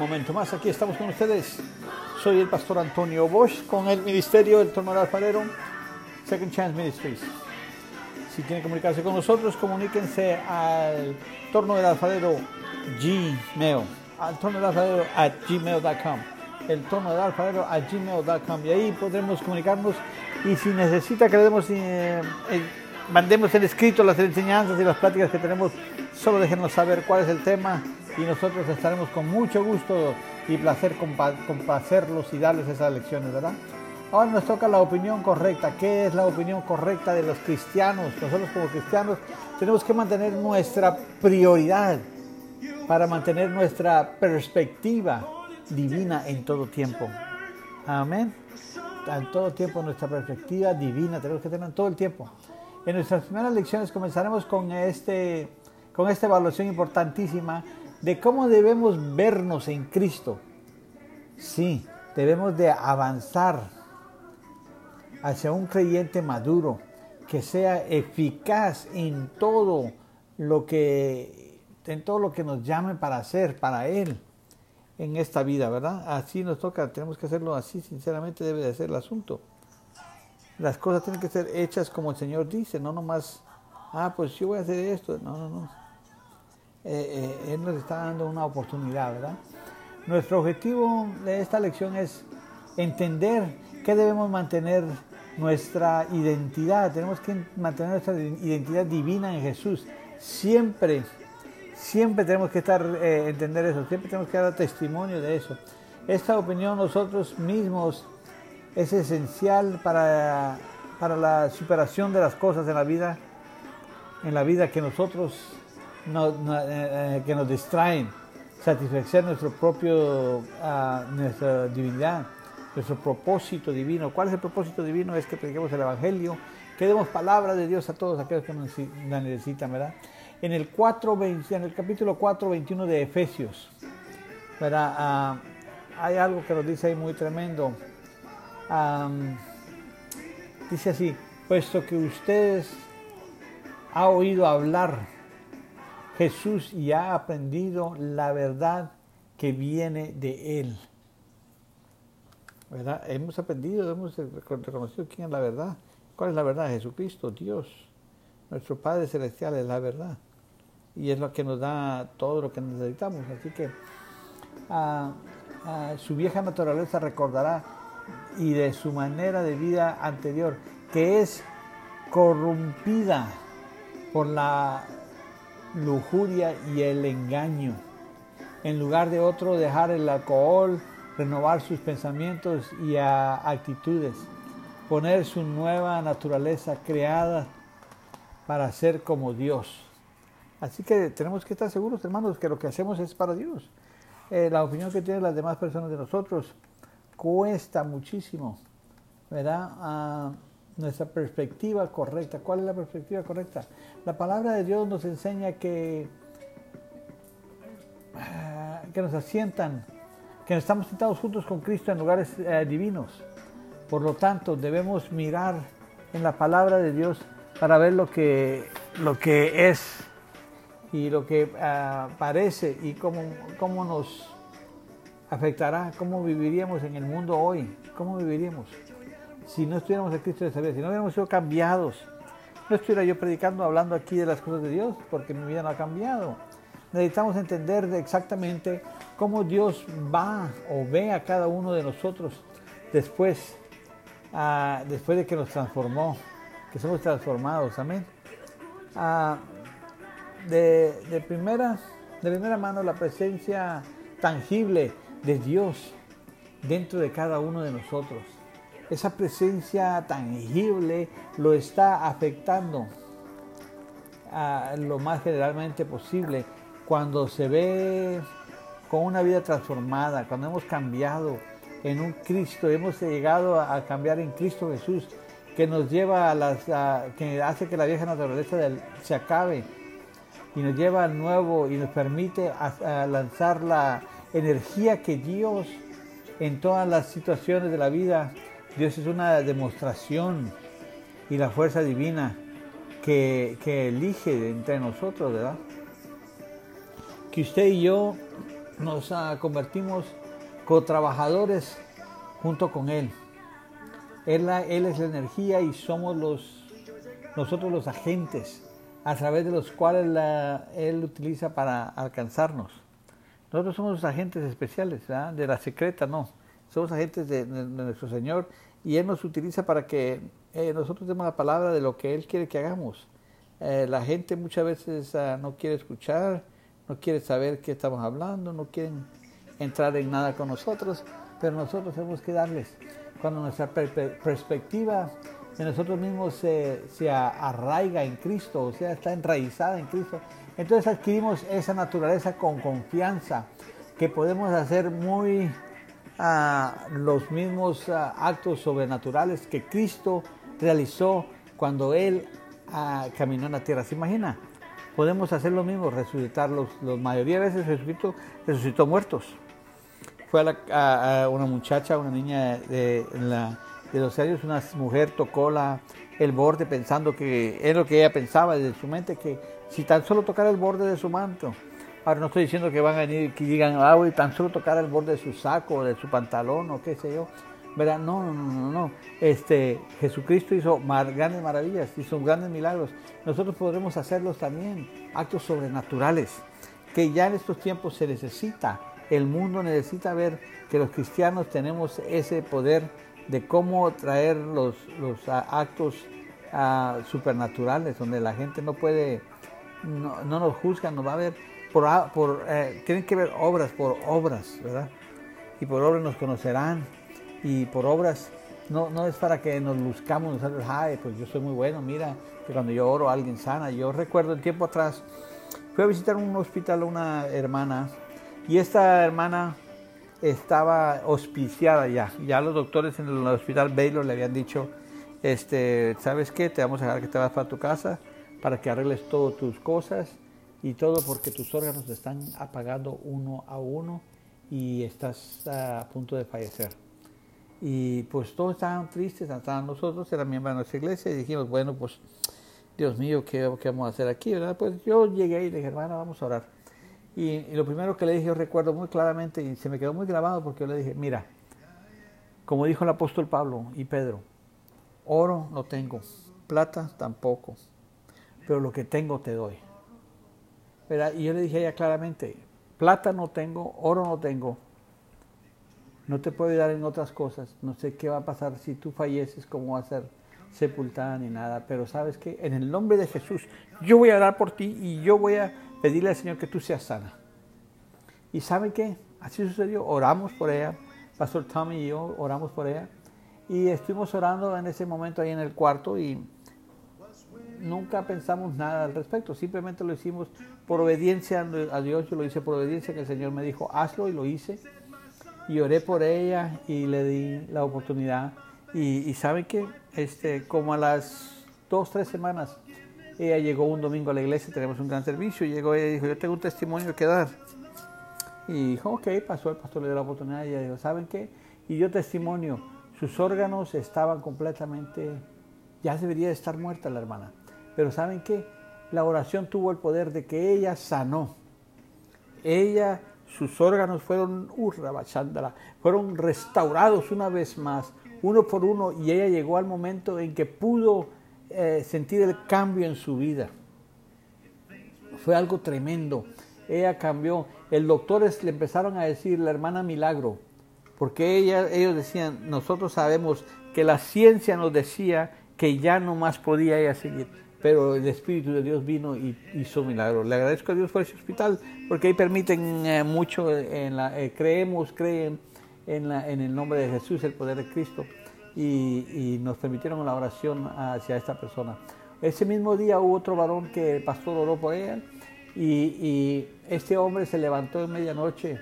momento más. Aquí estamos con ustedes. Soy el pastor Antonio Bosch con el ministerio del Torno del Alfarero, Second Chance Ministries. Si quieren comunicarse con nosotros, comuníquense al Torno del Alfarero Gmail, al Torno del Alfarero at gmail.com, el Torno del Alfarero at gmail.com y ahí podremos comunicarnos y si necesita que le demos, eh, mandemos en escrito las enseñanzas y las pláticas que tenemos, solo déjenos saber cuál es el tema y nosotros estaremos con mucho gusto y placer complacerlos y darles esas lecciones, ¿verdad? Ahora nos toca la opinión correcta. ¿Qué es la opinión correcta de los cristianos? Nosotros como cristianos tenemos que mantener nuestra prioridad para mantener nuestra perspectiva divina en todo tiempo. Amén. En todo tiempo nuestra perspectiva divina tenemos que tener en todo el tiempo. En nuestras primeras lecciones comenzaremos con, este, con esta evaluación importantísima de cómo debemos vernos en Cristo. Sí, debemos de avanzar hacia un creyente maduro que sea eficaz en todo lo que en todo lo que nos llame para hacer para él en esta vida, ¿verdad? Así nos toca, tenemos que hacerlo así, sinceramente debe de ser el asunto. Las cosas tienen que ser hechas como el Señor dice, no nomás, ah, pues yo voy a hacer esto, no, no, no. Eh, eh, él nos está dando una oportunidad, ¿verdad? Nuestro objetivo de esta lección es entender que debemos mantener nuestra identidad, tenemos que mantener nuestra identidad divina en Jesús. Siempre, siempre tenemos que estar, eh, entender eso, siempre tenemos que dar testimonio de eso. Esta opinión nosotros mismos es esencial para, para la superación de las cosas en la vida, en la vida que nosotros eh, eh, que nos distraen, satisfacer nuestro propio, ah, nuestra divinidad, nuestro propósito divino. ¿Cuál es el propósito divino? Es que prediquemos el Evangelio, que demos palabra de Dios a todos aquellos que la necesitan, ¿verdad? En el, 4, en el capítulo 4, 21 de Efesios, ¿verdad? Ah, hay algo que nos dice ahí muy tremendo. dice así, puesto que ustedes ha oído hablar Jesús ya ha aprendido la verdad que viene de Él. ¿Verdad? Hemos aprendido, hemos reconocido quién es la verdad. ¿Cuál es la verdad? Jesucristo, Dios. Nuestro Padre Celestial es la verdad. Y es lo que nos da todo lo que necesitamos. Así que su vieja naturaleza recordará y de su manera de vida anterior, que es corrompida por la lujuria y el engaño. En lugar de otro, dejar el alcohol, renovar sus pensamientos y actitudes, poner su nueva naturaleza creada para ser como Dios. Así que tenemos que estar seguros, hermanos, que lo que hacemos es para Dios. Eh, la opinión que tienen las demás personas de nosotros cuesta muchísimo, ¿verdad? Ah, nuestra perspectiva correcta. ¿Cuál es la perspectiva correcta? La palabra de Dios nos enseña que, ah, que nos asientan, que estamos sentados juntos con Cristo en lugares eh, divinos. Por lo tanto, debemos mirar en la palabra de Dios para ver lo que, lo que es y lo que ah, parece y cómo, cómo nos afectará, cómo viviríamos en el mundo hoy, cómo viviríamos si no estuviéramos en Cristo de esa si no hubiéramos sido cambiados, no estuviera yo predicando, hablando aquí de las cosas de Dios, porque mi vida no ha cambiado. Necesitamos entender exactamente cómo Dios va o ve a cada uno de nosotros después, ah, después de que nos transformó, que somos transformados, amén. Ah, de, de, primera, de primera mano la presencia tangible de Dios dentro de cada uno de nosotros esa presencia tangible lo está afectando a lo más generalmente posible. Cuando se ve con una vida transformada, cuando hemos cambiado en un Cristo, hemos llegado a cambiar en Cristo Jesús, que nos lleva a las, que hace que la vieja naturaleza se acabe y nos lleva al nuevo y nos permite lanzar la energía que Dios en todas las situaciones de la vida Dios es una demostración y la fuerza divina que, elige entre nosotros, ¿verdad? Que usted y yo nos uh, convertimos co-trabajadores junto con Él. Él, él es la energía y somos nosotros los agentes a través de los cuales Él utiliza para alcanzarnos. Nosotros somos los agentes especiales, ¿verdad? de la secreta, no. Somos agentes de, nuestro Señor y Él nos utiliza para que eh, nosotros demos la palabra de lo que Él quiere que hagamos. Eh, la gente muchas veces uh, no quiere escuchar, no quiere saber qué estamos hablando, no quieren entrar en nada con nosotros, pero nosotros tenemos que darles. Cuando nuestra per perspectiva de nosotros mismos se, se, arraiga en Cristo, o sea, está enraizada en Cristo, entonces adquirimos esa naturaleza con confianza, que podemos hacer muy los mismos actos sobrenaturales que Cristo realizó cuando Él uh, caminó en la tierra. ¿Se imagina? Podemos hacer lo mismo, resucitar los, los mayoría de veces resucitó, resucitó muertos. Fue a, una muchacha, una niña de, la, de 12 años, una mujer tocó la, el borde pensando que es lo que ella pensaba desde su mente, que si tan solo tocara el borde de su manto, ahora no estoy diciendo que van a venir que digan, ah, y tan solo tocar el borde de su saco, o de su pantalón, o qué sé yo, ¿verdad? No, no, no, no. Este, Jesucristo hizo grandes maravillas, hizo grandes milagros. Nosotros podremos hacerlos también, actos sobrenaturales, que ya en estos tiempos se necesita. El mundo necesita ver que los cristianos tenemos ese poder de cómo traer los, los actos uh, supernaturales, donde la gente no puede, no, no, nos juzga, nos va a ver, por, por eh, tienen que ver obras por obras, ¿verdad? Y por obras nos conocerán, y por obras no, no es para que nos luzcamos nosotros, ay, pues yo soy muy bueno, mira, que cuando yo oro alguien sana. Yo recuerdo el tiempo atrás, fui a visitar un hospital a una hermana, y esta hermana estaba hospiciada ya. Ya los doctores en el hospital Baylor le habían dicho, este, ¿sabes qué? Te vamos a dejar que te vas para tu casa para que arregles todas tus cosas y todo porque tus órganos están apagando uno a uno y estás a punto de fallecer. Y pues todos estaban tristes, estaban nosotros, eran miembros de nuestra iglesia y dijimos, bueno, pues Dios mío, ¿qué, vamos a hacer aquí? ¿verdad? Pues yo llegué y dije, hermana, vamos a orar. Y, lo primero que le dije, yo recuerdo muy claramente, y se me quedó muy grabado porque yo le dije, mira, como dijo el apóstol Pablo y Pedro, oro no tengo, plata tampoco, pero lo que tengo te doy. Y yo le dije a ella claramente, plata no tengo, oro no tengo, no te puedo dar en otras cosas, no sé qué va a pasar si tú falleces, cómo va a ser sepultada ni nada, pero sabes que en el nombre de Jesús yo voy a orar por ti y yo voy a pedirle al Señor que tú seas sana. ¿Y saben qué? Así sucedió. Oramos por ella. Pastor Tommy y yo oramos por ella. Y estuvimos orando en ese momento ahí en el cuarto y nunca pensamos nada al respecto. Simplemente lo hicimos por obediencia a Dios. Yo lo hice por obediencia que el Señor me dijo, hazlo y lo hice. Y oré por ella y le di la oportunidad. Y, y saben qué? Este, como a las dos, tres semanas ella llegó un domingo a la iglesia, tenemos un gran servicio, y llegó ella y dijo, yo tengo un testimonio que dar. Y dijo, ok, pasó, el pastor le dio la oportunidad y ella dijo, ¿saben qué? Y yo testimonio, sus órganos estaban completamente, ya debería estar muerta la hermana. Pero ¿saben qué? La oración tuvo el poder de que ella sanó. Ella, sus órganos fueron, uh, fueron restaurados una vez más, uno por uno, y ella llegó al momento en que pudo eh, sentir el cambio en su vida. Fue algo tremendo. Ella cambió. El doctores le empezaron a decir la hermana milagro, porque ellos decían, nosotros sabemos que la ciencia nos decía que ya no más podía ella seguir, pero el Espíritu de Dios vino y hizo milagro. Le agradezco a Dios por ese hospital, porque ahí permiten eh, mucho, en la, eh, creemos, creen en, la, el nombre de Jesús, el poder de Cristo y, nos permitieron la oración hacia esta persona. Ese mismo día hubo otro varón que el pastor oró por él y, y este hombre se levantó en medianoche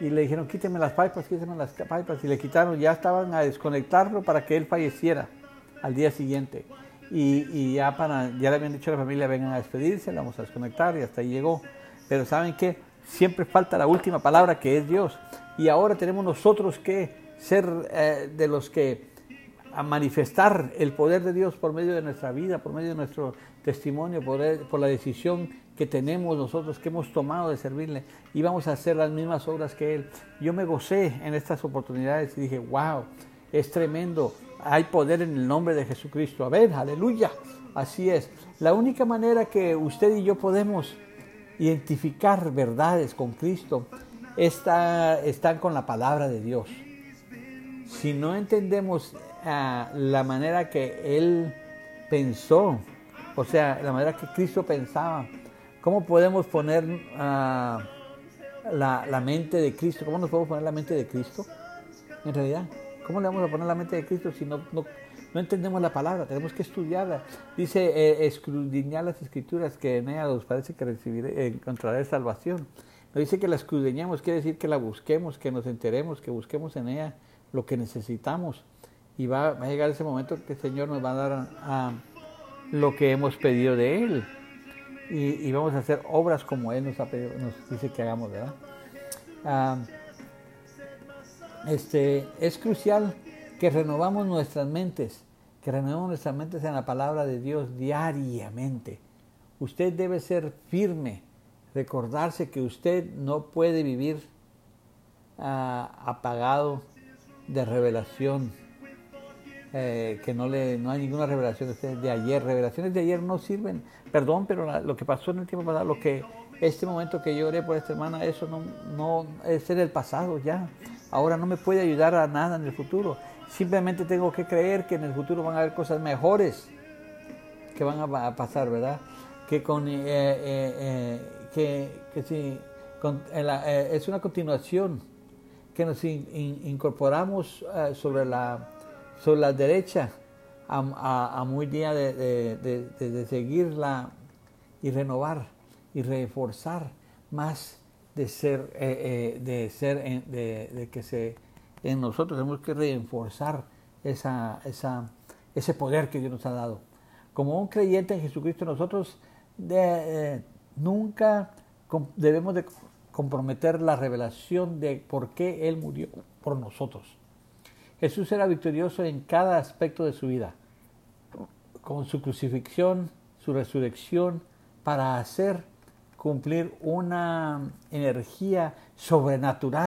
y le dijeron quíteme las pipas, quíteme las pipas y le quitaron, ya estaban a desconectarlo para que él falleciera al día siguiente. Y, ya, para, ya le habían dicho a la familia vengan a despedirse, la vamos a desconectar y hasta ahí llegó. Pero saben que siempre falta la última palabra que es Dios. Y ahora tenemos nosotros que ser eh, de los que a manifestar el poder de Dios por medio de nuestra vida, por medio de nuestro testimonio, por, por, la decisión que tenemos nosotros, que hemos tomado de servirle, y vamos a hacer las mismas obras que Él. Yo me gocé en estas oportunidades y dije, wow, es tremendo, hay poder en el nombre de Jesucristo. A ver, aleluya, así es. La única manera que usted y yo podemos identificar verdades con Cristo está, están con la palabra de Dios. Si no entendemos uh, la manera que Él pensó, o sea, la manera que Cristo pensaba, ¿cómo podemos poner uh, la, la, mente de Cristo? ¿Cómo nos podemos poner la mente de Cristo? En realidad, ¿cómo le vamos a poner la mente de Cristo si no, no, no entendemos la palabra? Tenemos que estudiarla. Dice, eh, escudriñar las escrituras que en ella nos parece que recibiré, encontraré salvación. No dice que la escudriñemos, quiere decir que la busquemos, que nos enteremos, que busquemos en ella lo que necesitamos. Y va, va a llegar ese momento que el Señor nos va a dar a, lo que hemos pedido de Él. Y, y, vamos a hacer obras como Él nos, ha pedido, nos dice que hagamos, ¿verdad? Ah, este, es crucial que renovamos nuestras mentes, que renovemos nuestras mentes en la palabra de Dios diariamente. Usted debe ser firme, recordarse que usted no puede vivir uh, apagado de revelación, eh, que no, le, no hay ninguna revelación de ayer. Revelaciones de ayer no sirven, perdón, pero la, lo que pasó en el tiempo pasado, lo que este momento que yo oré por esta hermana, eso no, no es en el pasado ya. Ahora no me puede ayudar a nada en el futuro. Simplemente tengo que creer que en el futuro van a haber cosas mejores que van a pasar, ¿verdad? Que con eh, eh, que, que con, es una continuación que nos in, in, incorporamos sobre, la, sobre la derecha a, muy día de, de, de, seguirla y renovar y reforzar más de ser, eh, eh, de, ser en, de, que se, en nosotros tenemos que reforzar esa, esa, ese poder que Dios nos ha dado. Como un creyente en Jesucristo, nosotros eh, nunca debemos de comprometer la revelación de por qué Él murió por nosotros. Jesús era victorioso en cada aspecto de su vida, con su crucifixión, su resurrección, para hacer cumplir una energía sobrenatural